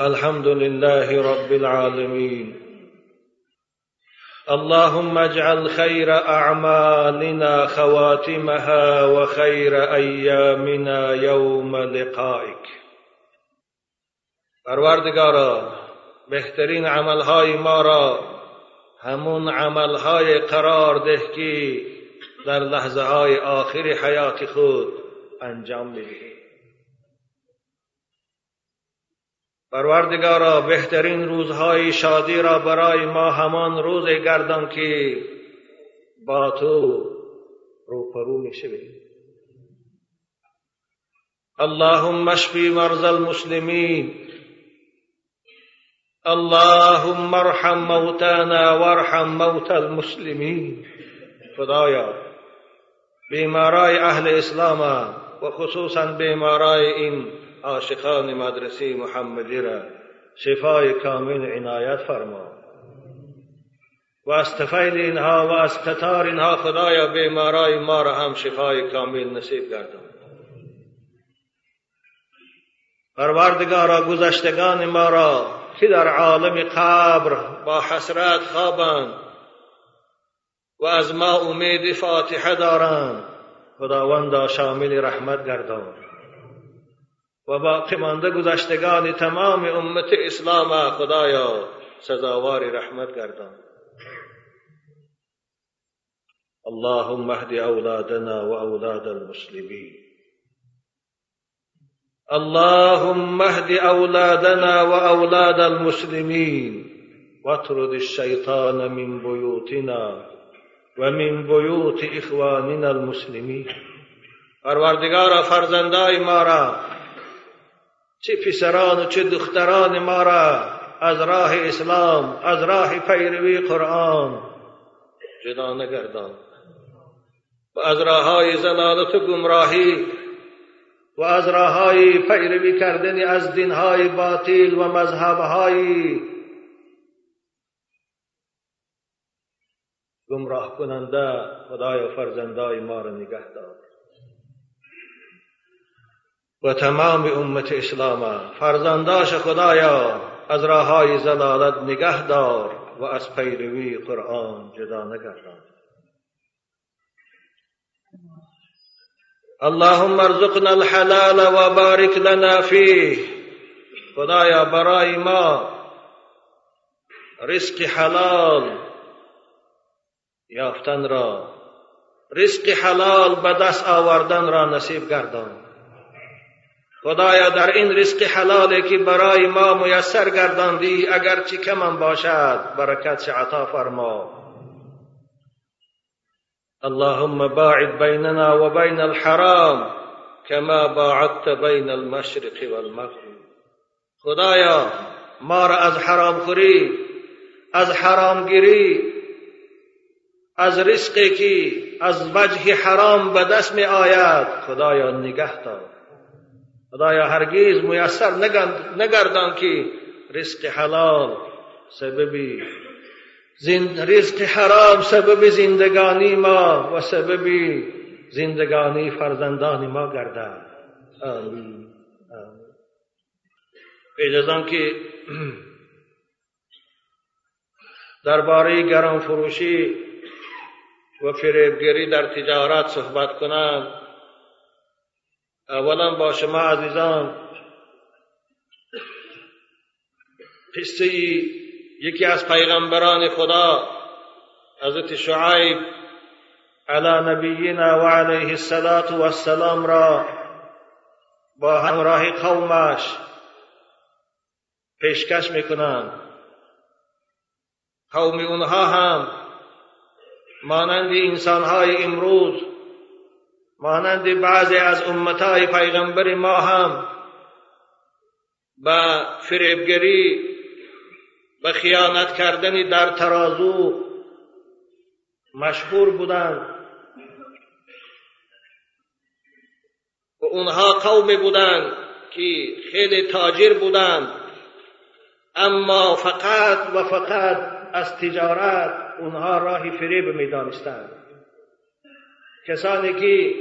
الحمد لله رب العالمين اللهم اجعل خير اعمالنا خواتمها وخير ايامنا يوم لقائك پروردگارا بهترین عملهای ما را همون عملهای قرار ده که در لحظه های آخر حیات خود انجام بدهیم پروردگارا بهترین روزهای شادی را برای ما همان روز گردان که با تو روپرو می شویم اللهم اشفی مرض المسلمین. اللهم ارحم موتانا وارحم موت المسلمین. خدایا بیمارای اهل اسلام و خصوصا بیمارای این عاشقان مدرسه محمدی را شفای کامل عنایت فرما. و از تفیل اینها و از قطار اینها خدایا بیمارای ما را هم شفای کامل نصیب گردان. پروردگارا گذشتگان ما را که در عالم قبر با حسرت خوابند و از ما امید فاتحه دارند خداوندا شامل رحمت گردان. و باقی مانده گذشتگان تمام امت اسلام خدایا سزاوار رحمت گردان. اللهم اهد اولادنا واولاد المسلمين اللهم اهد اولادنا واولاد المسلمين واطرد الشيطان من بيوتنا ومن بيوت اخواننا المسلمين پروردگارا فرزندای ما را چه پسران و چه دختران ما را از راه اسلام از راه پیروی قرآن. جدا نگردان. و از راه های زلالت و گمراهی و از راه های پیروی کردن از دینهای باطل و مذهبهای گمراه کننده خدای فرزندای ما را نگه دار. و تمام امت اسلام فرزنداش خدایا از راه های زلالت نگه دار و از پیروی قرآن جدا نگردان. اللهم ارزقنا الحلال و بارک لنا فیه. خدایا برای ما رزق حلال یافتن را رزق حلال به دست آوردن را نصیب گردان. خدایا در این رزق حلالی که برای ما میسر گرداندی اگرچه کمان باشد برکت عطا فرما. اللهم باعد بيننا وبين الحرام كما باعدت بين المشرق والمغرب. خدایا ما را از حرام خوری از حرام گیری از رزقی که از وجه حرام به دست می آید خدایا نگه دار. خدایا هرگیز میسر نگردان که رزق حلال سببی رزق حرام سبب زندگانی ما و سبب زندگانی فرزندان ما گردد. آمین. اجازان که درباره گران فروشی و فریبگری در تجارت صحبت کنم. اولا با شما عزیزان قصه یکی از پیغمبران خدا حضرت شعیب علی نبینا و علیه الصلاة والسلام را با همراه قومش پیشکش می‌کنند. قوم اونها هم مانند انسانهای امروز مانند بعضی از امتای پیغمبر ما هم به فریبگری به خیانت کردن در ترازو مشهور بودند. و اونها قوم بودند که خیلی تاجر بودند. اما فقط و فقط از تجارت اونها راه فریب می دانستند کسانی که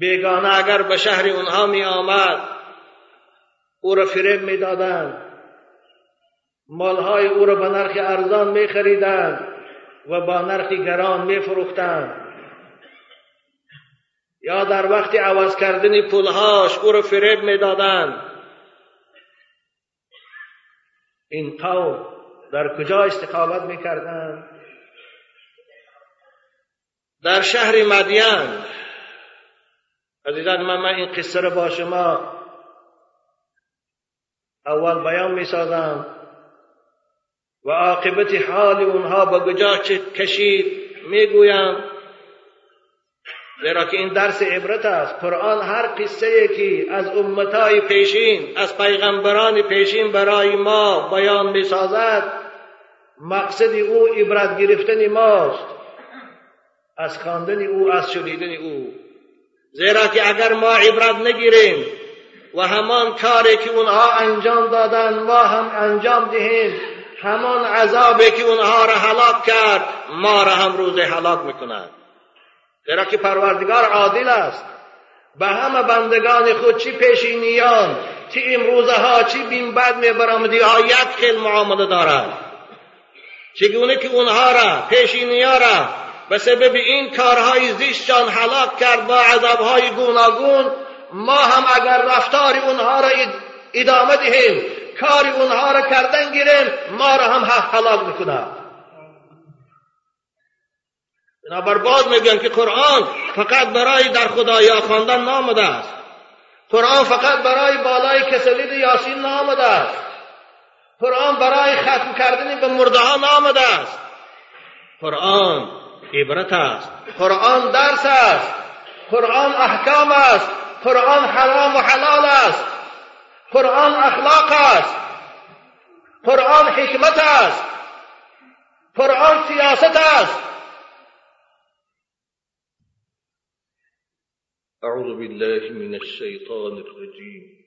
بیگانه اگر به شهر اونها می آمد او را فریب می‌دادند مالهای او را به نرخ ارزان می خریدند و با نرخ گران می فروختند. یا در وقت عوض کردن پولهاش او را فریب می دادند. این قوم در کجا استقامت می کردند؟ در شهر مدین. عزیزان من, من این قصه را با شما اول بیان می سازم و عاقبت حال اونها به کجا کشید می‌گویم. زیرا که این درس عبرت است. قرآن هر قصه که از امتای پیشین از پیغمبران پیشین برای ما بیان می‌سازد. مقصد او عبرت گرفتن ماست. از خواندن او از شنیدن او. زیرا که اگر ما عبرت نگیریم و همان کاری که اونها انجام دادن ما هم انجام دهیم همان عذابی که اونها را هلاک کرد ما را هم روز هلاک می‌کند زیرا که پروردگار عادل است. به همه بندگان خود چی پیشینیان چی امروزه ها چی بین بد می برامدی ها یک خیل معامله دارد چگونه که اونها را پیشینیا را به سبب این کارهای زیشتان هلاک کرد با عذابهای گوناگون ما هم اگر رفتار اونها را ادامه دهیم کار اونها را کردن گیریم ما را هم هلاک می‌کند بنابر باز میگن که قرآن فقط برای در خدایا خواندن نامده است. قرآن فقط برای بالای کسلید یاسین نامده است. قرآن برای ختم کردن به مرده ها نامده است. قرآن عبرت است. قرآن درس است. قرآن احکام است. قرآن حرام و حلال است. قرآن اخلاق است. قرآن حکمت است. قرآن سیاست است. أعوذ بالله من الشيطان الرجيم.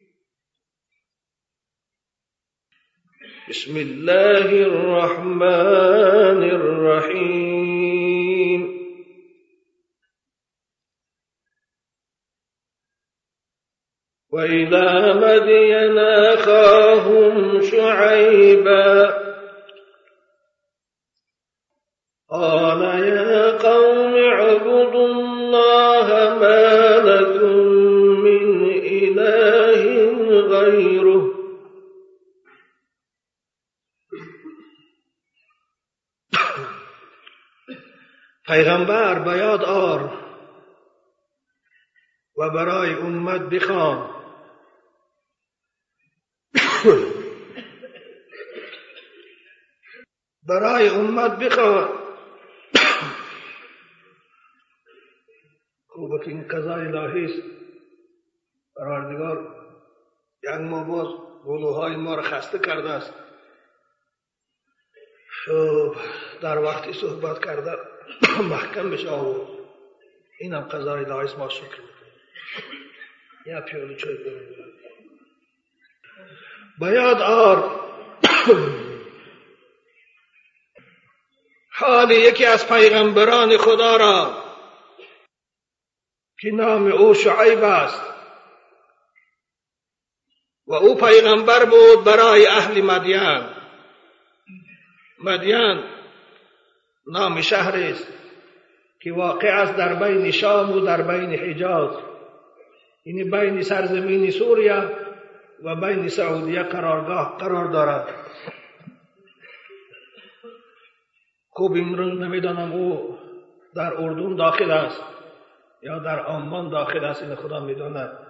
بسم الله الرحمن الرحيم. وإلى مدين أخاهم شعيبا قال يا قوم اعبدوا الله ما لكم من إله غيره پیغمبر به یاد آر و برای امت بخوان. برای امت بخوان خوبه که این قضای الهی است. پروردگار یک ما باز گلوهای ما را خسته کرده است. شب در وقتی صحبت کرده محکم بشه آورد اینم قضای الهی است. ما شکر یا پیاله چای بریم باید آر. حال یکی از پیغمبران خدا را که نام او شعیب است. و او پیغمبر بود برای اهل مدین. مدین نام شهر است که واقع است در بین شام و در بین حجاز. این بین سرزمین سوریه و بین سعودیه قرارگاه قرار دارد. خوب امروز نمی‌دانم او در اردن داخل است یا در آمان داخل است این خدا می‌داند.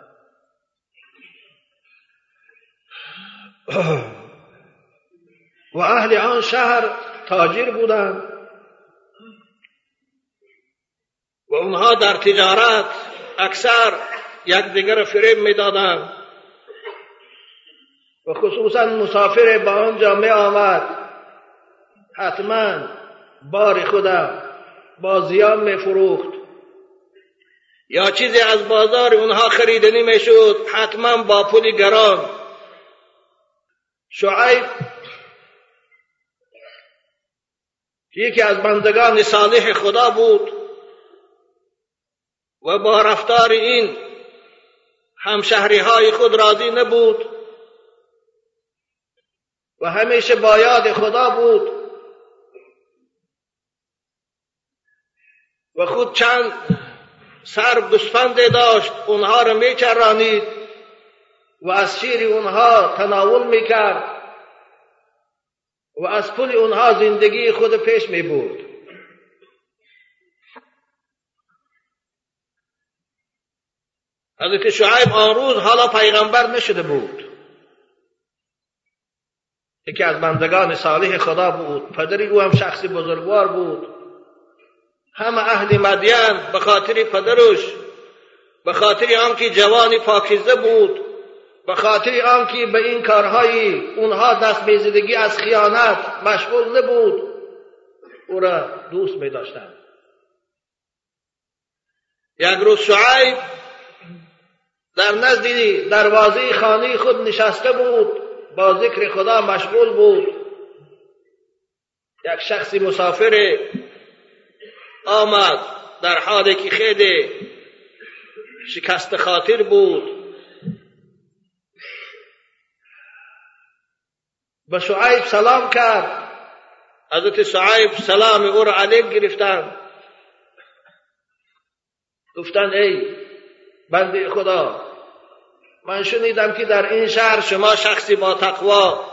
و اهل آن شهر تاجر بودند. و اونها در تجارت اکثر یکدیگر فریب می‌دادند. و خصوصا مسافر به آنجا می آمد. حتما بار خدا با زیان می فروخت یا چیزی از بازار اونها خریدنی می‌شد حتما با پول گران. شعیب یکی از بندگان صالح خدا بود و با رفتار این همشهری های خود راضی نبود. و همیشه با یاد خدا بود. و خود چند سر گوسفند داشت اونها رو میچرانید و از شیر اونها تناول می‌کرد و از پول اونها زندگی خود پیش می بود حضرت شعیب آن روز حالا پیغمبر نشده بود. یکی از بندگان صالح خدا بود. پدری او هم شخصی بزرگوار بود. همه اهل مدین به خاطر پدرش به خاطر آنکه جوانی پاکیزه بود به خاطر آنکه به این کارهای اونها دست بیزدگی از خیانت مشغول نبود او را دوست می داشتند. یک روز شعیب در نزد دروازه خانه خود نشسته بود. با ذکر خدا مشغول بود. یک شخصی مسافر آمد در حالی که خیلی شکست خاطر بود. به شعیب سلام کرد. حضرت شعیب سلام او را علیک گرفتند. گفتند ای بنده خدا من شنیدم که در این شهر شما شخصی با تقوا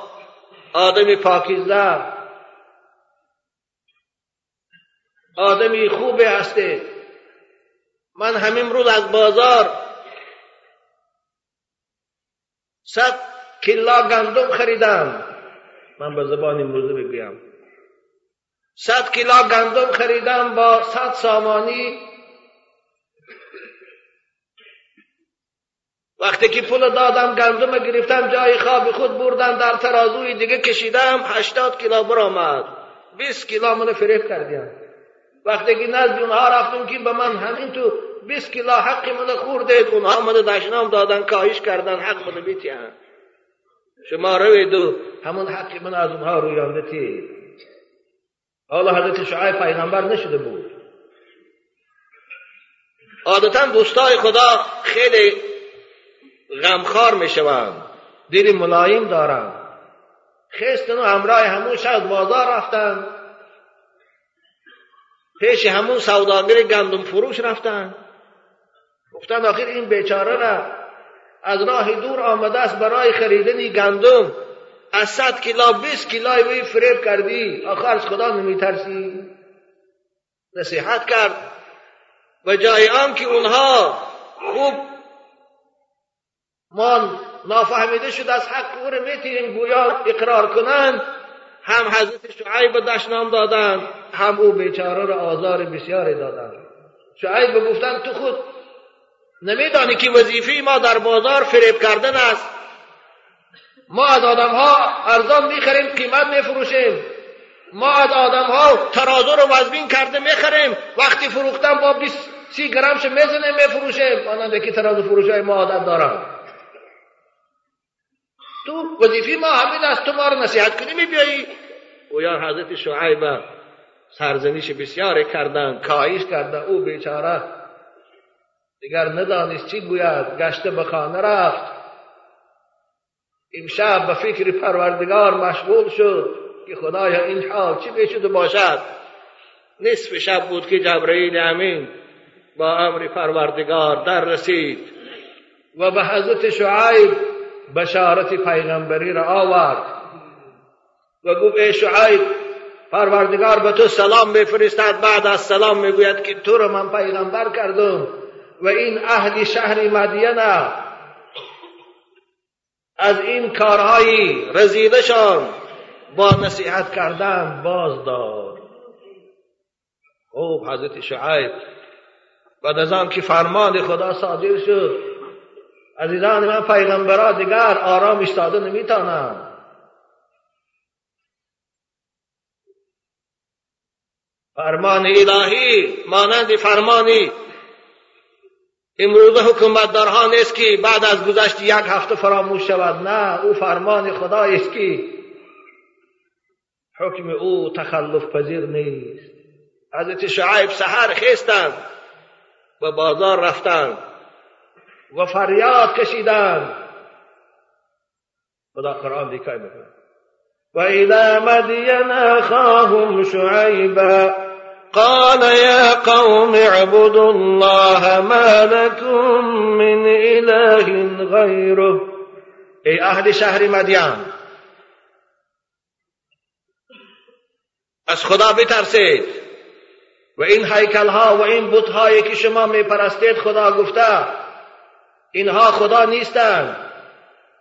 آدمی پاکیزه آدمی خوبه هسته من همین روز از بازار صد کلا گندم خریدم. من به زبان امروزه بگویم. صد کلا گندم خریدم با صد سامانی وقتی که پول دادم گندم گرفتم جای خواب خود بردم در ترازوی دیگه کشیدم هشتاد کیلو برآمد. بیست کیلو منو فریب کردیم وقتی که نزد اونها رفتم که به من همین تو بیست کیلو حق منو خوردید اونها منو دشنام دادن کاهش کردن حق منو بیتیان. شما روید و همون حق من از اونها رویانده تی حالا حضرت شعیب پیغمبر نشده بود. عادتا دوستای خدا خیلی غمخوار می‌شوند. دل ملایم دارند. خستن و همراه همون شاید بازار رفتن. پیش همون سوداگر گندم فروش رفتن. گفتن آخر این بیچاره را از راه دور آمده است برای خریدن گندم. از صد کیلا بیست کیلای وی فریب کردی. آخر از خدا نمیترسی. نصیحت کرد. و جای آن که اونها خوب ما نافهمیده شد از حق او رو می‌تونیم گویا اقرار کنند. هم حضرت شعیب دشنام دادند هم او بیچاره را آزار بسیاری دادند شعیب گفتند تو خود نمیدانی که وظیفه ما در بازار فریب کردن است. ما از آدم ها ارزان می‌خریم قیمت میفروشیم. ما از آدم ها ترازو رو وزبین کرده می‌خریم. وقتی فروختن با 20 سی گرمش می‌زنیم میفروشیم. آنان که ترازو فروش های ما عادت دارن. تو وظیفه ما همین است تو ما رو نصیحت کنی میبیایی. او یا حضرت شعیب سرزنیش بسیاری کردن کاهش کردن او بیچاره دیگر ندانست چی گوید گشته به خانه رفت. امشب به فکر پروردگار مشغول شد که خدایا این حال چی بشده باشد. نصف شب بود که جبرئیل امین با امر پروردگار در رسید. و به حضرت شعیب بشارت پیغمبری را آورد. و گفت ای شعیب پروردگار به تو سلام بفرستد بعد از سلام می‌گوید که تو را من پیغمبر کردم و این اهل شهر مدینه. از این کارهای رزیدشان با نصیحت کردن باز دار. خوب حضرت شعیب بعد از آن که فرمان خدا صادر شد عزیزان من پیغمبرا دیگر آرام ایستاده نمیتانم. فرمان الهی مانند فرمانی. امروز حکومتدارها نیست که بعد از گذشت یک هفته فراموش شود. نه او فرمان خدا است که حکم او تخلف پذیر نیست. حضرت شعیب سحر خیستند و بازار رفتند. و فریاد کشیدند خدا قرآن دیکای میکنه وإلى مدين أخاهم شعيبا قال يا قوم اعبدوا الله ما لكم من إله غيره. ای أهل شهر مدین از خدا بترسید. و این هیکل ها و این بت هایی که شما خدا گفته اینها خدا نیستند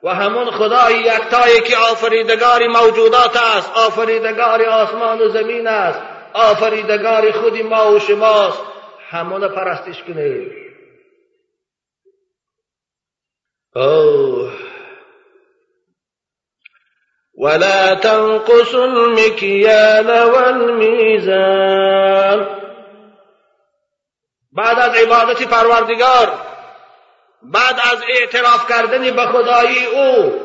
و همون خدای یکتایی که آفریدگار موجودات است آفریدگار آسمان و زمین است آفریدگار خود ما و شماست. همون پرستش کنید. اوه. ولا تنقصوا المكيال والميزان. بعد از عبادت پروردگار بعد از اعتراف کردن به خدایی او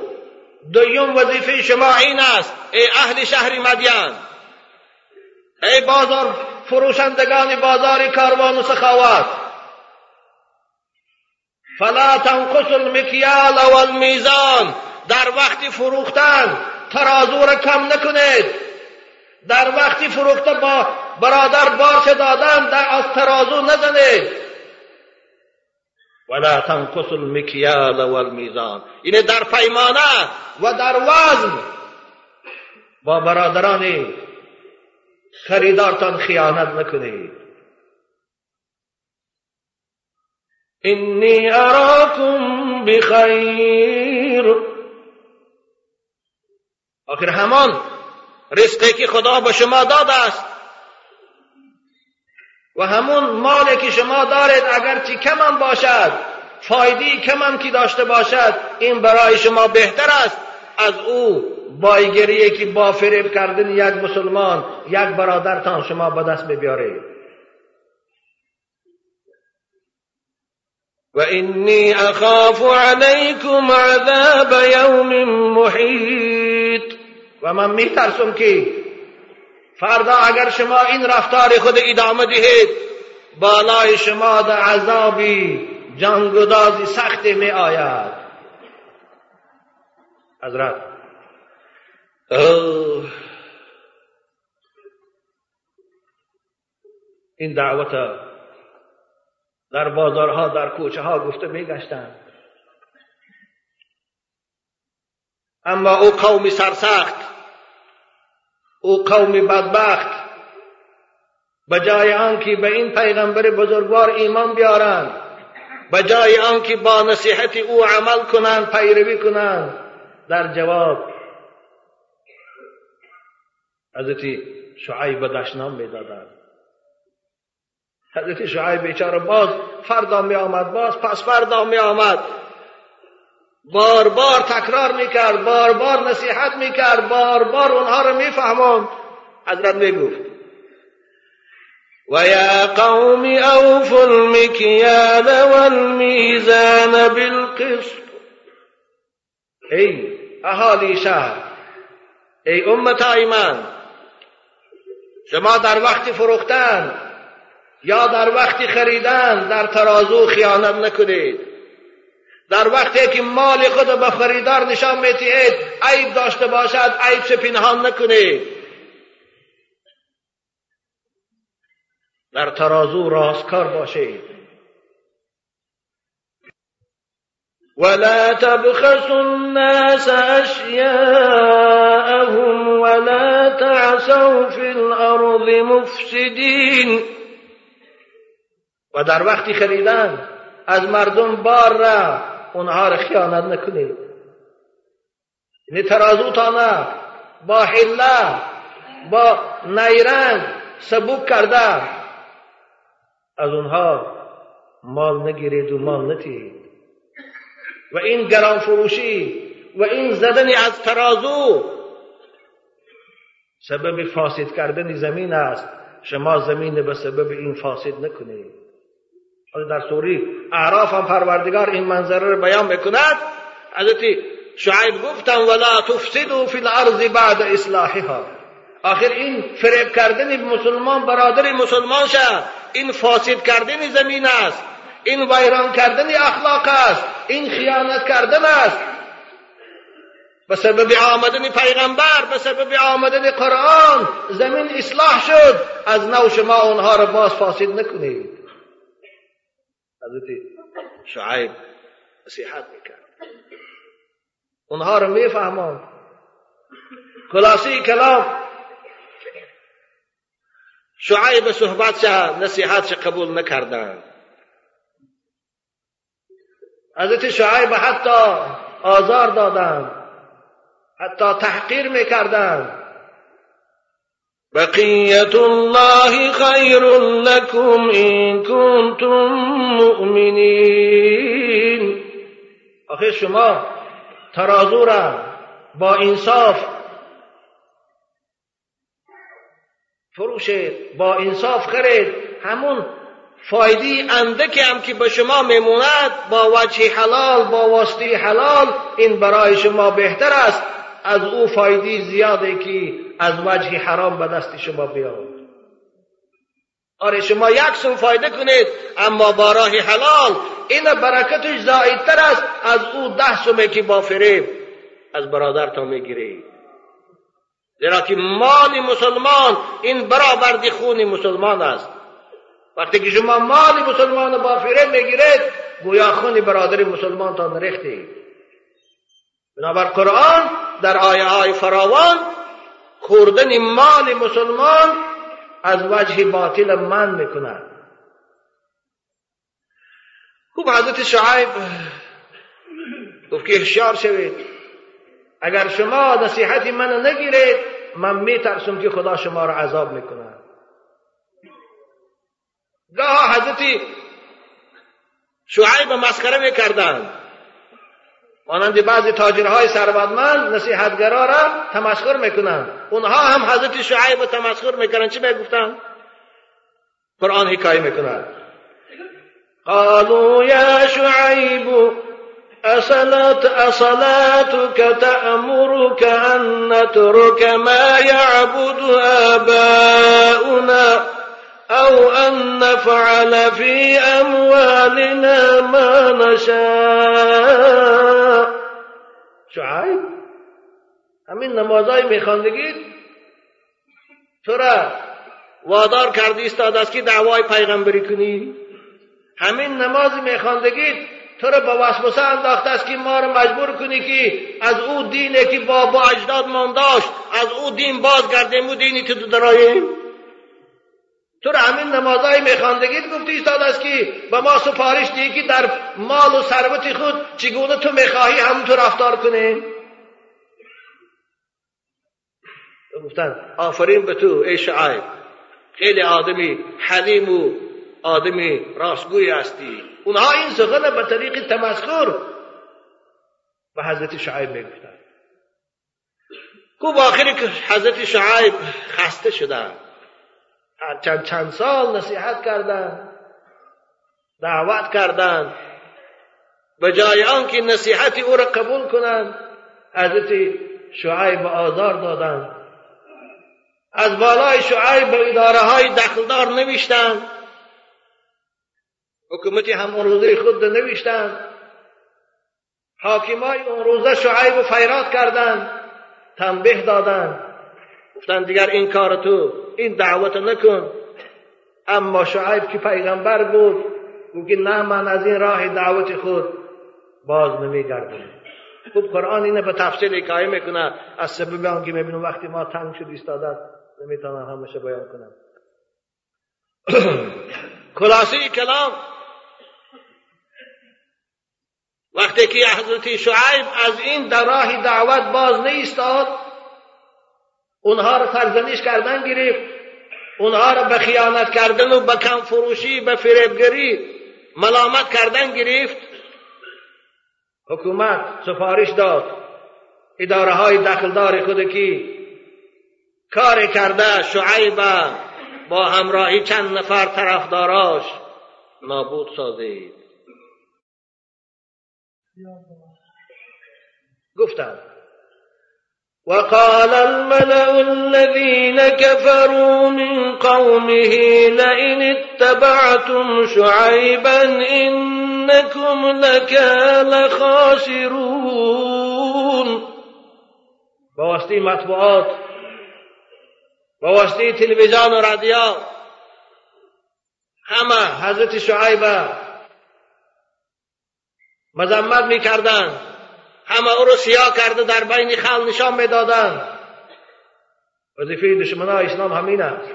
دویم وظیفه شما این است ای اهل شهر مدین. ای بازار فروشندگان بازار کاروان و سخاوت. فلا تنقص المکیال والمیزان در وقت فروختن ترازو را کم نکنید. در وقتی فروخته با برادر بارش دادن در از ترازو نزنید. ولا تنقص المکیال والمیزان اینه در پیمانه و در وزن. با برادران خریدارتان خیانت نکنید. اینی اراکم بخیر. آخر همان رزقی که خدا به شما داده است. و همون مالی که شما دارید اگر کم هم باشد فایدی کم هم که داشته باشد این برای شما بهتر است. از او بایگریه که با فریب کردن یک مسلمان یک برادرتان شما به دست ببیارید. و اینی اخاف علیکم عذاب یوم محیط. و من میترسم که فردا اگر شما این رفتار خود ادامه دهید بالای شما در عذابی جانگدازی سخت می آید. حضرت. این دعوت در بازارها در کوچه ها گفته می گشتند اما او قوم سرسخت. او قوم بدبخت. به جای آنکه به این پیغمبر بزرگوار ایمان بیارند به جای آنکه با نصیحت او عمل کنند پیروی کنند. در جواب حضرت شعیب دشنام می‌دادند. حضرت شعیب بیچاره باز فردا می آمد باز پس فردا می آمد بار بار تکرار می‌کرد بار بار نصیحت می‌کرد بار بار اونها رو میفهماند حضرت می‌گفت و یا قوم اوفوا المکیال والمیزان بالقسط. ای اهالی شهر ای امت ایمان شما در وقت فروختن یا در وقت خریدن در ترازو خیانت نکنید. در وقتی که مال خود به خریدار نشان میتید عیب داشته باشد عیب چه پنهان نکنید. در ترازو راستکار باشید. ولا تبخسوا الناس اشیاءهم ولا تعثوا في الارض مفسدین و در وقتی خریدن از مردم بار را اونها را خیانت نکنید یعنی ترازوتان با حله با نیرنگ سبوک کرده از اونها مال نگیرید و مال نتید و این گران فروشی و این زدن از ترازو سبب فاسد کردن زمین است شما زمین به سبب این فاسد نکنید در سوری اعراف هم پروردگار این منظره رو بیان بکند. حضرت شعیب گفتن ولا تفسدوا فی الارض بعد اصلاحها. آخر این فریب کردن مسلمان برادر مسلمان شد این فاسد کردن زمین است. این ویران کردن اخلاق است. این خیانت کردن است. به سبب آمدن پیغمبر به سبب آمدن قرآن زمین اصلاح شد. از نو شما اونها را باز فاسد نکنید. حضرت شعیب نصیحت می‌کرد. اونها را میفهماند خلاصی کلام. شعیب صحبت نصیحت قبول نکردند. حضرت شعیب حتی آزار دادند. حتی تحقیر می‌کردند. بقیت الله خیر لكم این کنتم مؤمنین. آخه شما ترازو را با انصاف فروشید با انصاف خرید همون فایده اندکی هم که به شما میموند با وجه حلال با واسطه حلال این برای شما بهتر است. از او فایده زیاده که از وجه حرام به دست شما بیاد. آره شما یک سوم فایده کنید اما با راه حلال این برکتش زایدتر است از او ده سومه که با فریب از برادر تا می‌گیرید زیرا که مال مسلمان این برابر خون مسلمان است. وقتی که شما مال مسلمان با فریب می‌گیرید گویا خون برادر مسلمان تا نریخته بنابر قرآن در آیه های فراوان خوردن مال مسلمان از وجه باطل من می‌کند. خوب حضرت شعیب گفت که هشیار شوید. اگر شما نصیحت منو نگیرید من میترسم که خدا شما را عذاب می‌کند. گاه حضرت شعیب مسخره می‌کردند. مانند بعضی تاجرهای ثروتمند نصیحتگرا را تمسخر می‌کنند اونها هم حضرت شعیب تمسخر می‌کنند چی می‌گفتند قرآن حکایه می‌کند قالوا یا شعیب أصلت أصلاتك تأمرك أن نترك ما يعبد آباؤنا. أو أن نفعل في أموالنا ما نشاء. شعیب همین نمازای میخواندگید تو را وادار کردی استاد است که دعوای پیغمبری کنی؟ همین نماز میخواندگید تو را به وسوسه انداخته است که ما را مجبور کنی که از او دینی که بابا اجداد من داشت از او دین بازگردیم و دینی تو دراییم؟ تو را همین نمازهای میخواندگیت گفتی ایستاد است که به ما سفارش دی که در مال و ثروت خود چگونه تو می‌خواهی همونطور رفتار کنیم گفتن آفرین به تو ای شعیب. خیلی آدمی حلیم و آدمی راستگوی هستی. اونها این سخن به طریق تمسخر به حضرت شعیب می‌گفتن. خوب آخری که حضرت شعیب خسته شدن. چند چند سال نصیحت کردن دعوت کردند به جای آنکه نصیحت او را قبول کنند حضرت شعیب آزار دادند. از بالای شعیب به اداره های دخلدار نوشتند. حکومتی هم اون روزه خود نوشتند. حاکمای اون روزه شعیب فیرات کردند. تنبیه دادند. گفتن دیگر این کار تو این دعوت نکن. اما شعیب که پیغمبر بود گفت نه من از این راه دعوت خود باز نمیگردم. خوب قرآن اینه به تفصیل حکایه می‌کنه. از سبب آنکه می‌بینم وقتی ما تنگ شد ایستاده نمی‌تونم همشه بیان کنم. خلاصه کلام. وقتی که حضرت شعیب از این در راه دعوت باز نیستاد اونها را سرزنش کردن گرفت. اونها را به خیانت کردن و به کم فروشی به فریبگری ملامت کردن گرفت. حکومت سفارش داد. اداره های دخلدار که کار کرده شعیب با همراهی چند نفر طرفداراش نابود سازید. گفتند وقال الملأ الذين كفروا من قومه لئن اتبعتم شعيبا إنكم لكال خاسرون با واسطه مطبوعات با واسطه تلویزیون و همه حضرت شعیب مذمت میکردند. همه او رو سیاه کرده در بین خل نشان می‌دادند وظیفه دشمنان اسلام همین است.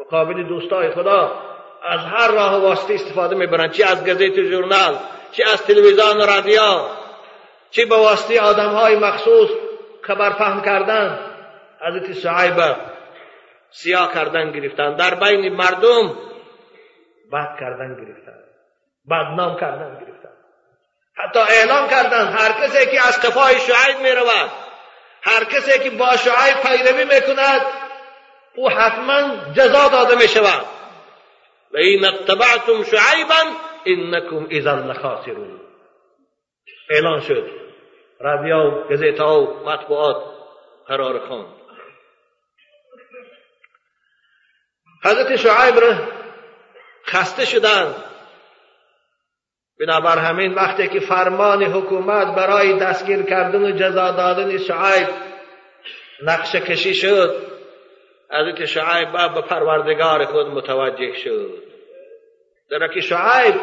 مقابل دوستای خدا از هر راه و واسطه استفاده می‌برند چی از گزیت و ژورنال چی از تلویزیون و رادیو چی به واسطه آدم های مخصوص خبر فهم کردن. حضرت شعیب سیاه کردن گرفتن در بین مردم بد کردن گرفتن بدنام کردن گرفتن. حتی اعلام کردن هر کسی که از قفای شعیب می رود هر کسی که با شعیب پیروی می‌کند او حتما جزا داده می شود و این اتبعتم شعیبا انکم اذا لخاسرون. اعلان شد. رادیو گزیتا و مطبوعات قرار خواند. حضرت شعیب را خسته شدند. بنابر همین وقتی که فرمان حکومت برای دستگیر کردن و جزا دادن شعیب نقشه کشی شد. حضرت شعیب به پروردگار خود متوجه شد. در که شعیب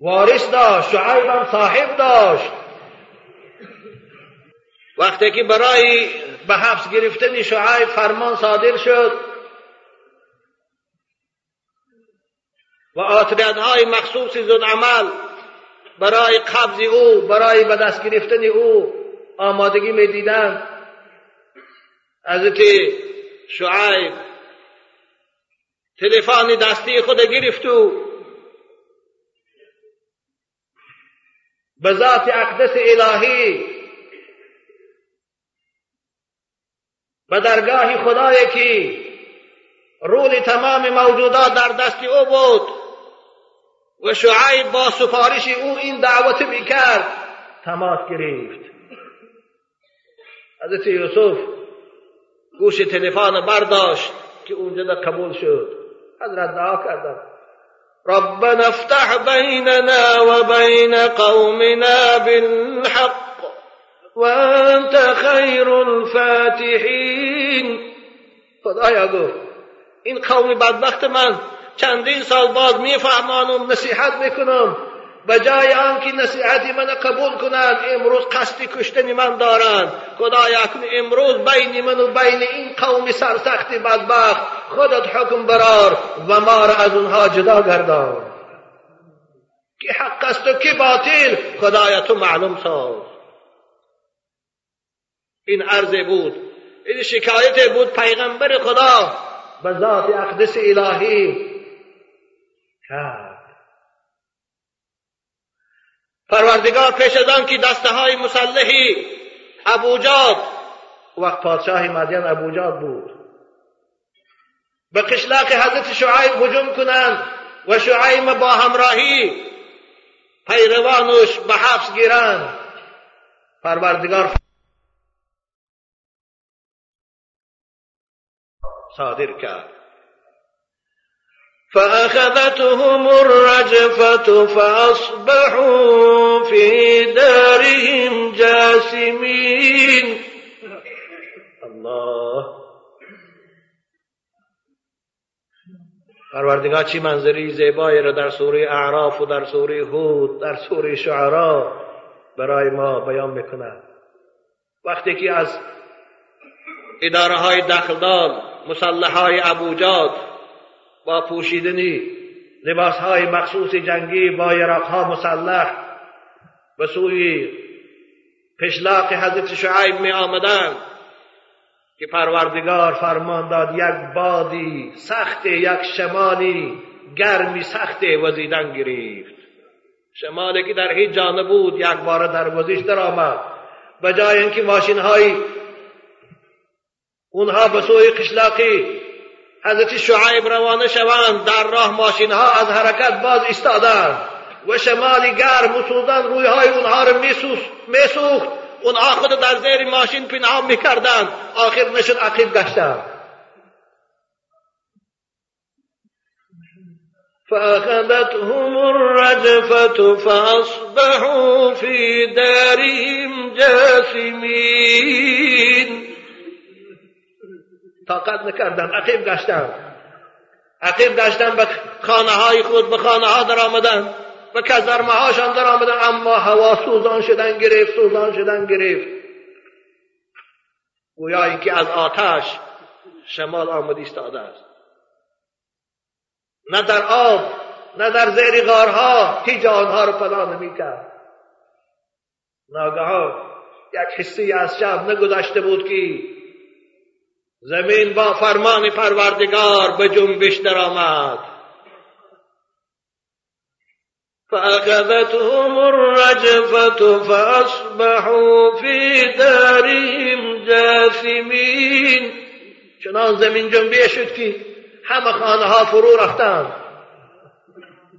وارث داشت شعیب هم صاحب داشت. وقتی که برای به حبس گرفتن شعیب فرمان صادر شد و های مخصوص زد عمل برای قبض او برای به دست گرفتن او آمادگی می‌دیدند. حضرت شعیب تلفن دستی خود گرفت و به ذات اقدس الهی به درگاه خدایی که رول تمام موجودات در دست او بود. و شعیب با سفارش او این دعوت می‌کرد. تماس گرفت. حضرت یوسف گوش تلفن برداشت که اونجا قبول شد. حضرت دعا کردم ربنا افتح بيننا وبين قومنا بالحق وانت خير الفاتحين خدایا گفت این قوم بدبخت من. چندین سال باز میفهمانم نصیحت می‌کنم. به جای آنکه نصیحتی من قبول کنند امروز قصد کشتن من دارند. خدایا اکنون امروز بین من و بین این قوم سرسخت بدبخت. خودت حکم برار و ما را از اونها جدا گردان. که حق است و که باطل خدایا تو معلوم ساز. این عرض بود. این شکایت بود پیغمبر خدا. به ذات اقدس الهی کرد. پروردگار پیش از آن که دسته های مسلحی ابوجاد وقت پادشاه مدین ابوجاد بود. به قشلاق حضرت شعیب هجوم کنند و شعیب با همراهی پیروانش به حبس گیرند. پروردگار صادر کرد. فأخذتهم الرجفة فأصبحوا في دارهم جاسمين. الله. پروردگار چی منظری زیبایی را در سوره اعراف و در سوره هود در سوره شعرا برای ما بیان می‌کند. وقتی که از اداره های دخلدار مسلح های ابوجاد با پوشیدنی لباس های مخصوص جنگی با یراق ها مسلح به سوی پشلاق حضرت شعیب می آمدند که پروردگار فرمان داد یک بادی سخت یک شمالی گرمی سخت وزیدن گرفت. شمالی که در هیچ جانب بود یک بار در وزش در آمد. به جای اینکه ماشین های اونها به سوی قشلاقی حضرت شعیب روانه شوند در راه ماشین ها از حرکت باز ایستادند و شمالی گرم و سوزن روی های اونها رو میسوخت. اونها خود در زیر ماشین پنهان می‌کردند. آخر نشد عقیب گشتند. فأخذتهم الرجفة فأصبحوا في دارهم جاثمين. طاقت نکردن عقیب گشتن عقیب گشتن به خانه های خود به خانه ها در آمدن به کزرمه هاشان در آمدن. اما هوا سوزان شدن گرفت سوزان شدن گرفت. گویا که از آتش شمال آمد ایستاده است. نه در آب نه در زیر غارها هیچ آنها رو پناه نمی‌کرد. ناگهان یک حسی از شب نگذشته بود که زمین با فرمان پروردگار به جنبش درآمد. فأخذتهم الرجفة فأصبحوا في دارهم جاثمين. چنان زمین جنبیه شد که همه خانه ها فرو رفتند.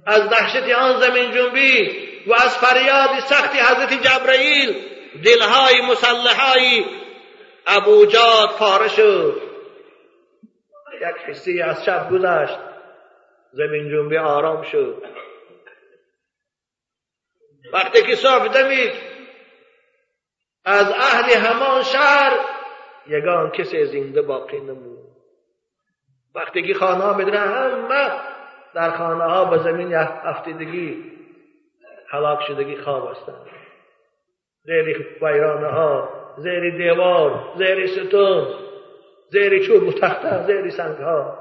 از دهشت آن زمین جنبی و از فریاد سختی حضرت جبرئیل دلهای مسلحای ابو جاد پاره شد. یک حسی از شب گذشت. زمین جنبی آرام شد. وقتی که صبح دمید از اهل همان شهر یگان کسی زنده باقی نمود. وقتی که خانه ها می‌دونه همه در خانه ها به زمین افتیدگی حلاک شدگی خواب هستند زیر ویرانه ها زیر دیوار زیر ستون زیر چوب و تخته زیر سنگ ها.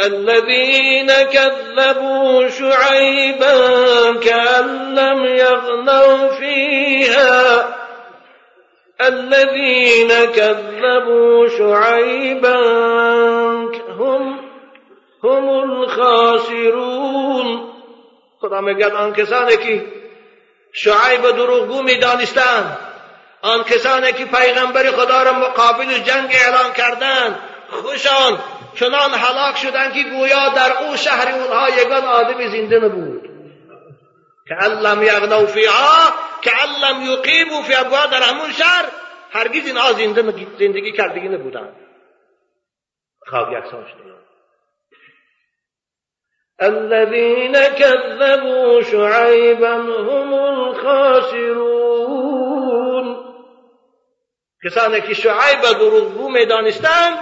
الذين كذبوا شعيبا كأن لم يغنوا فيها. الذين كذبوا شعيبا هم هم الخاسرون. خدا میگد آن کسانی که شعیب دروغگو می‌دانستند. آن کسانی که پیغمبر خدا را مقابل جنگ اعلان کردند خوشان چنان هلاک شدند که گویا در او شهر اونها یگان آدمی زنده نبود. که لم یغنو فیها که لم یقیموا فی ابوها در همون شهر هرگز اینها زندگی کردگی نبودند. خواب یکسان شدند. الذين كذبوا شعيبا هم الخاسرون. کسانی که شعیب دروغگو می‌دانستند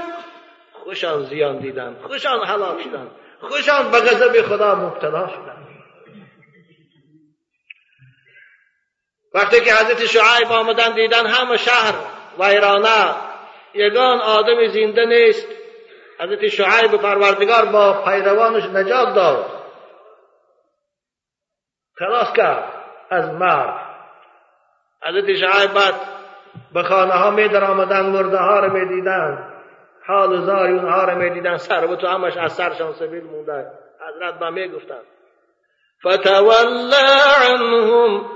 خوشان زیان دیدند خوشان هلاک شدند خوشان به غضب خدا مبتلا شدند. وقتی که حضرت شعیب آمدن دیدن همه شهر ویرانه یگان آدم زنده نیست. حضرت شعیب پروردگار با پیروانش نجات داد. خلاص کرد از مرد حضرت شعیب بعد به خانه ها می در آمدن مرده ها رو می دیدن. حال زاری اونها رو می دیدن. سر و تو همش از سرشان سبیل مونده حضرت با می گفتن. فتولى عنهم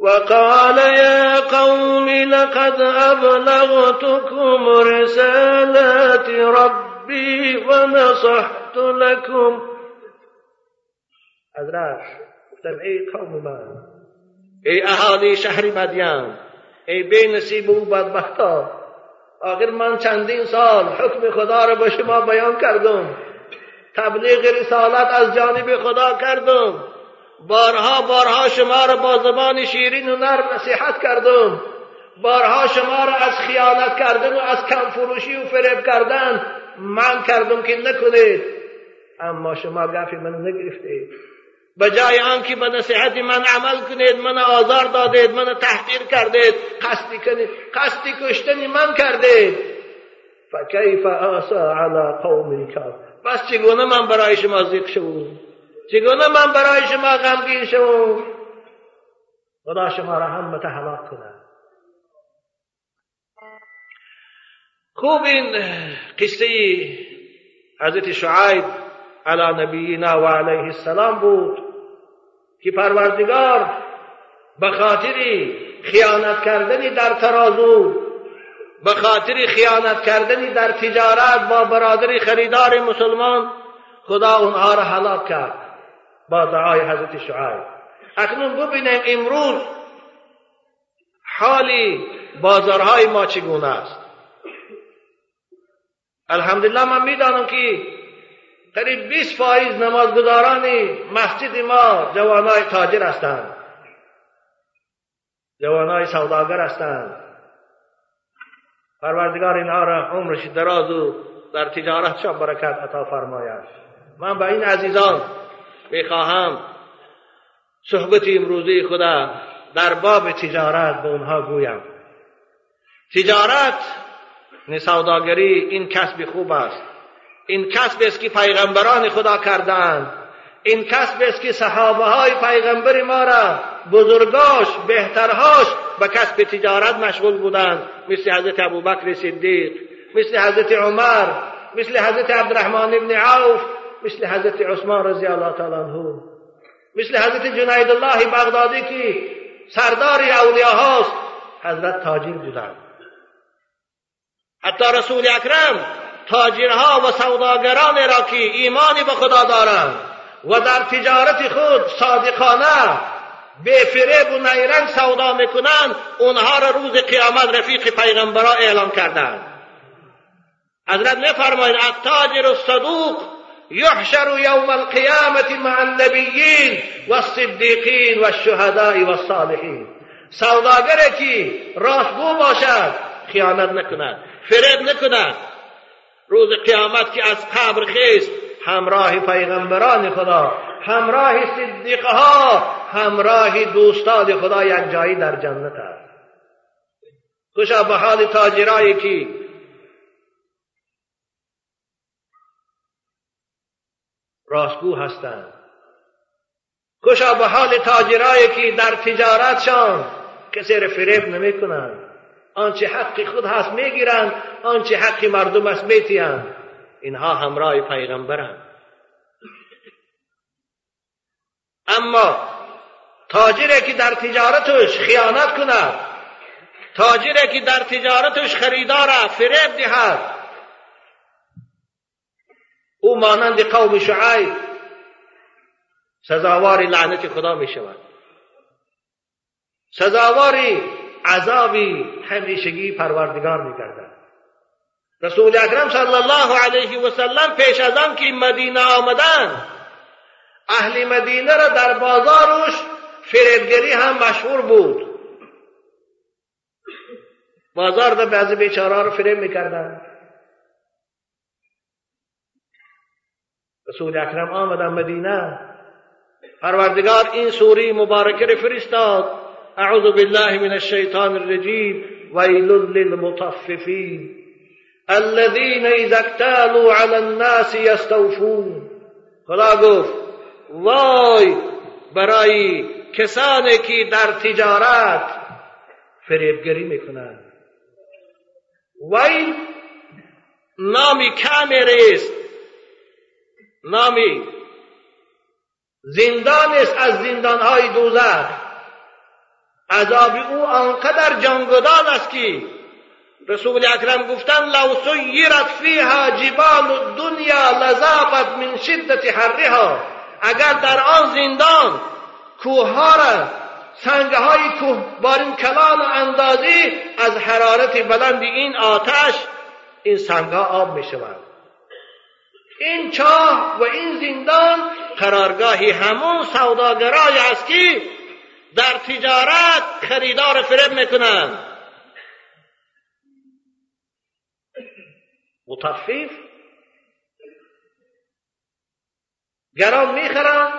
وقال يا قوم لقد أبلغتكم رسالات ربي ونصحت لكم. حضرت گفتم ای قوم من ای اهالی شهر مدین ای بی نصیب و بدبختا آخر من چندین سال حکم خدا را به شما بیان کردم. تبلیغ رسالت از جانب خدا کردم. بارها بارها شما را با زبان شیرین و نرم نصیحت کردم. بارها شما را از خیانت کردن و از کم فروشی و فریب کردن من کردم که نکنید. اما شما گفی من نگرفتید به جای آنکه به نصیحت من عمل کنید من آزار دادید من تحقیر کردید قصدی کنید قصدی کشتنی من کردید. فکیف آسا علی قوم کافر بس چگونه من برای شما زیق شوم؟ چگونه من برای شما غمگین شوم؟ خدا شما را هم کنه خوب این قصه حضرت شعیب علی نبینا و علیه السلام بود که پروردگار به خاطر خیانت کردنی در ترازو به خاطر خیانت کردنی در تجارت با برادر خریدار مسلمان خدا اونها را هلاک کرد. با دعای حضرت شعیب. اکنون ببینیم امروز حالی بازارهای ما چگونه است. الحمدلله من می‌دانم که قریب 20 فایز نمازگزاران مسجد ما جوانای تاجر هستند. جوانای سوداگر هستند. پروردگار اینها را عمرش دراز و در تجارتشان برکت عطا فرماید. من به این عزیزان می‌خواهم صحبت امروزی خدا در باب تجارت به اونها گویم. تجارت سوداگری این کسب خوب است. این کسب است که پیغمبران خدا کردند. این کسب است که صحابه های پیغمبر ما را بزرگاش بهترهاش به کسب تجارت مشغول بودند. مثل حضرت ابوبکر صدیق مثل حضرت عمر مثل حضرت عبدالرحمن ابن عوف مثل حضرت عثمان رضی الله تعالی عنه مثل حضرت جنید الله بغدادی که سردار اولیاء هاست. حضرت تاجر بودند حتی رسول اکرم تاجرها و سوداگران را که ایمانی به خدا دارند و در تجارت خود صادقانه به فریب و نیرنگ سودا می‌کنند اونها را روز قیامت رفیق پیغمبرا اعلام کردند. حضرت میفرمایند التاجر الصدوق يحشر يوم القيامة مع النبيين والصديقين والشهداء والصالحين. سوداگری که راستگو باشد. خیانت نکند. فریب نکند. روز قیامت که از قبر خیست. همراه پیغمبران خدا همراه صدیقها همراه دوستان خدا یک جایی در جنت است. خوشا به حال تاجرایی که راستگو هستند. خوشا به حال تاجرایی که در تجارتشان کسی را فریب نمی کنند. آنچه حق خود هست می‌گیرند آنچه حق مردم است میتیند اینها همراه پیغمبرند. اما تاجری که در تجارتش خیانت کند تاجری که در تجارتش خریدار فریب دهد. او مانند قوم شعیب سزاوار لعنت خدا می شود. سزاواری عذابی همیشگی پروردگار میگردد رسول اکرم صلی الله علیه و سلم پیش از آن که مدینه آمدن اهل مدینه را در بازارش فریبگری هم مشهور بود. بازار در بعضی بیچاره رو فریب می‌کردن رسول اکرم آمدن مدینه. پروردگار این سوری مبارکه رو فرستاد. أعوذ بالله من الشيطان الرجيم ويل للمطففين الذين إذا اكتالوا على الناس يستوفون خدا گفت وای برای کسانی که در تجارت فریبگری می‌کنند. ویل نامی کامری است نامی. زندان است از زندانهای دوزخ. عذاب او آنقدر جانگدان است که رسول اکرم گفتن لو سیرت فیها جبال الدنیا لذابت من شدت حرها. اگر در آن زندان کوهها را سنگه های کوه بارین کلان اندازی از حرارت بلند این آتش این سنگه آب می شود این چاه و این زندان قرارگاهی همون سوداگرای است که در تجارت خریدار فریب می‌کنند. مطفف گران می‌خرند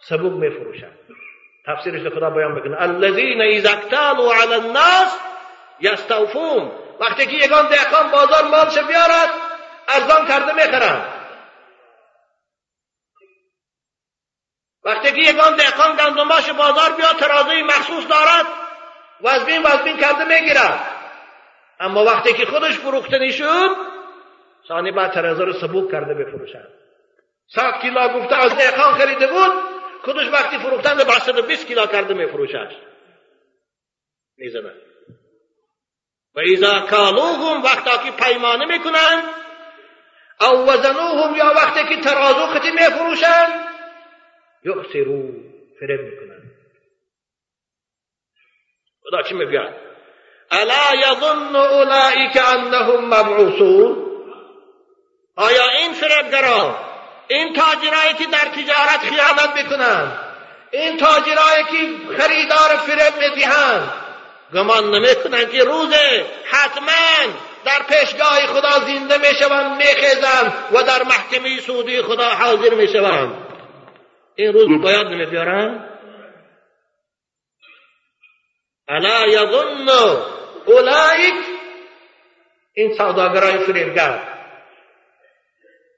سبوک میفروشند. تفسیرش خدا بیان بکنه. الذین اذا اکتالوا علی الناس یستوفون. وقتی که یگان دهقان بازار مالش بیارد ارزان کرده می‌خرند وقتی که یگان دهقان گندماش بازار بیاد ترازوی مخصوص دارد وزبین وزبین کرده می‌گیرد اما وقتی که خودش فروخته شد ثانی بعد ترازو رو سبوک کرده بفروشد صد کیلا گفته از دهقان خریده بود خودش وقتی فروختن به بیست کیلا کرده میفروشد. می‌زنه. و ایزا کالوهم وقتا که پیمانه می‌کنند او وزنوهم یا وقتی که ترازو خطی میفروشند یخسرو فریب می‌کنن خدا چی میگه؟ الا یظن اولئک انهم مبعوثون؟ آیا این فریبگران این تاجرایی که در تجارت خیانت می‌کنند این تاجرایی که خریدار فریب می‌دهند گمان نمی‌کنند که روز حتما در پیشگاه خدا زنده می‌شوند میخیزند و در محکمه سودی خدا حاضر می‌شوند. این روز باید نمیبیارند الا یظن اولئک این سوداگرای فریبگر.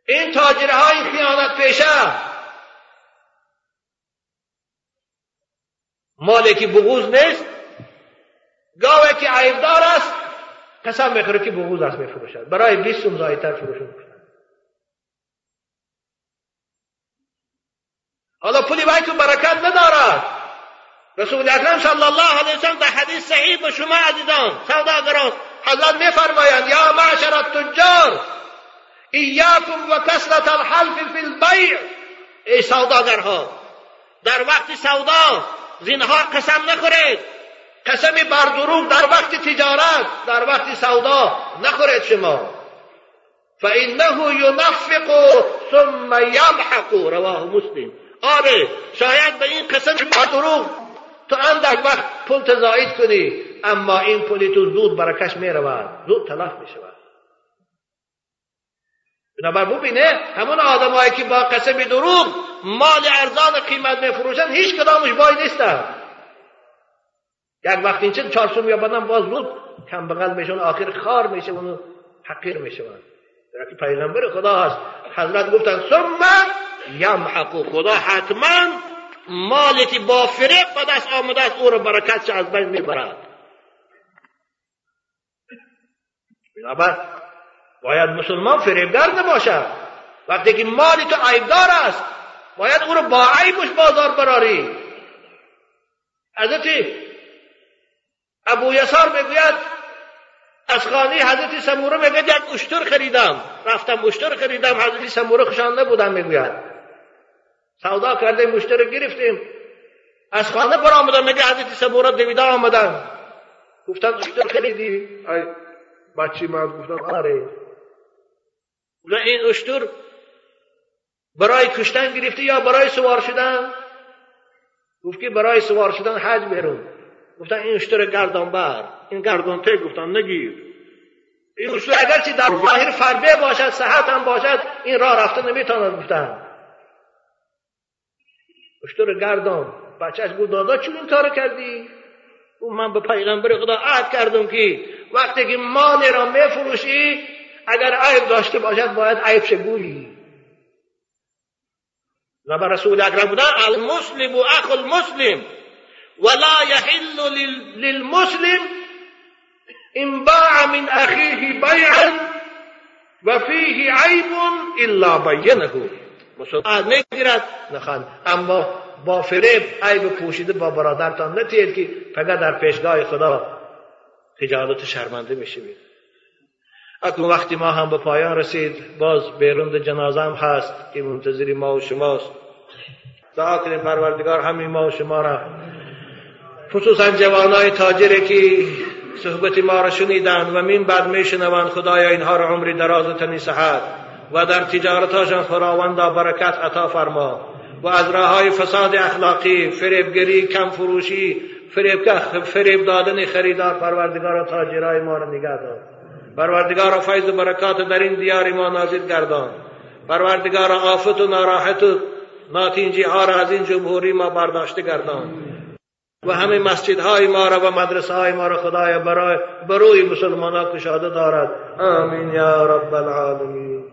این تاجرهای خیانت پیشه. مالی که بغوز نیست. گاوه که عیبدار است. قسم می‌خوره که بغوز است میفروشد برای بیست سوم زایتر فروش می‌کنند حالا پولی که برکت ندارد. رسول اکرم صلی الله علیه وسلم در حدیث صحیح به شما عزیزان سوداگران حضرت میفرمایند یا معشر التجار ایاکم و کسرت الحلف فی البیع. ای سوداگرها در وقت سودا زینهار قسم نخورید. قسم بر دروغ در وقت تجارت در وقت سودا نخورید شما. فانه ینفق ثم یضحق رواه مسلم. آره شاید به این قسم بر دروغ تو اندک وقت پول تزاید کنی اما این پولی تو زود برکش می‌رود زود تلف می‌شود بنابر ببینه همون آدمایی که با قسم دروغ مال ارزان قیمت میفروشن هیچ کدامش بای نیستن. یک وقت این چه چهار یا بدن باز زود کم بغل میشون آخر خار میشه اونو حقیر میشه. در پیغمبر خدا هست. حضرت گفتن ثم یمحقو خدا حتما مالی که با فریب به دست آمده است. او رو برکتش از بین می‌برد. بنابر باید مسلمان فریبگر نباشد. وقتی که مالی تو عیبدار است باید او رو با عیبش بازار براری. حضرت ابو یسار می‌گوید از خانه حضرت سموره میگه یک اشتر خریدم. رفتم اشتر خریدم حضرت سموره خوشان نبودم می‌گوید. سودا کردیم اشتر گرفتیم. از خانه پر آمدم میگه حضرت سموره دویده آمدن. گفتن اشتر خریدی؟ ای بچی من گفتن آره. این اشتر برای کشتن گرفتی یا برای سوار شدن؟ گفت که برای سوار شدن حج برون گفتن این اشتر گردان بر این گردان ته گفتن نگیر. این اشتر اگرچه در ظاهر فربه باشد صحت هم باشد این راه رفته نمی‌تواند گفتن اشتر گردان بچهش گفت دادا چون این کار کردی؟ او من به پیغمبر خدا عهد کردم که وقتی که مال را میفروشی اگر عیب داشته باشد باید عیب شگویی و به رسول اکرم بودن المسلم و اخ المسلم. ولا يحل للمسلم ان باع من اخيه بيعا وفيه عيب الا بينه. مسلمان نگیرد. نخوان اما با فریب عیب پوشیده با برادرتان نتید که فقط در پیشگاه خدا خجالت شرمنده می‌شوید اکنون وقتی ما هم به پایان رسید باز بیروند جنازه هم هست که منتظری ما و شماست. دعا کنیم پروردگار همین ما و شما را خصوصا جوانای تاجری که صحبت ما را شنیدن و من بعد میشنوند خدایا اینها را عمری دراز و تنی صحت و در تجارتاشان خداوندا برکت عطا فرما و از راه فساد اخلاقی فریبگری کم فروشی فریب, فریب دادن خریدار پروردگار تاجرای ما را نگه دار. پروردگار فیض و برکات در این دیار ما نازل گردان. پروردگار آفت و ناراحت و ناتینجی را از این جمهوری ما برداشته گردان. و همه مسجدهای ما را و مدرسه های ما را خدای برای بروی مسلمان ها کشاده دارد. آمین یا رب العالمین.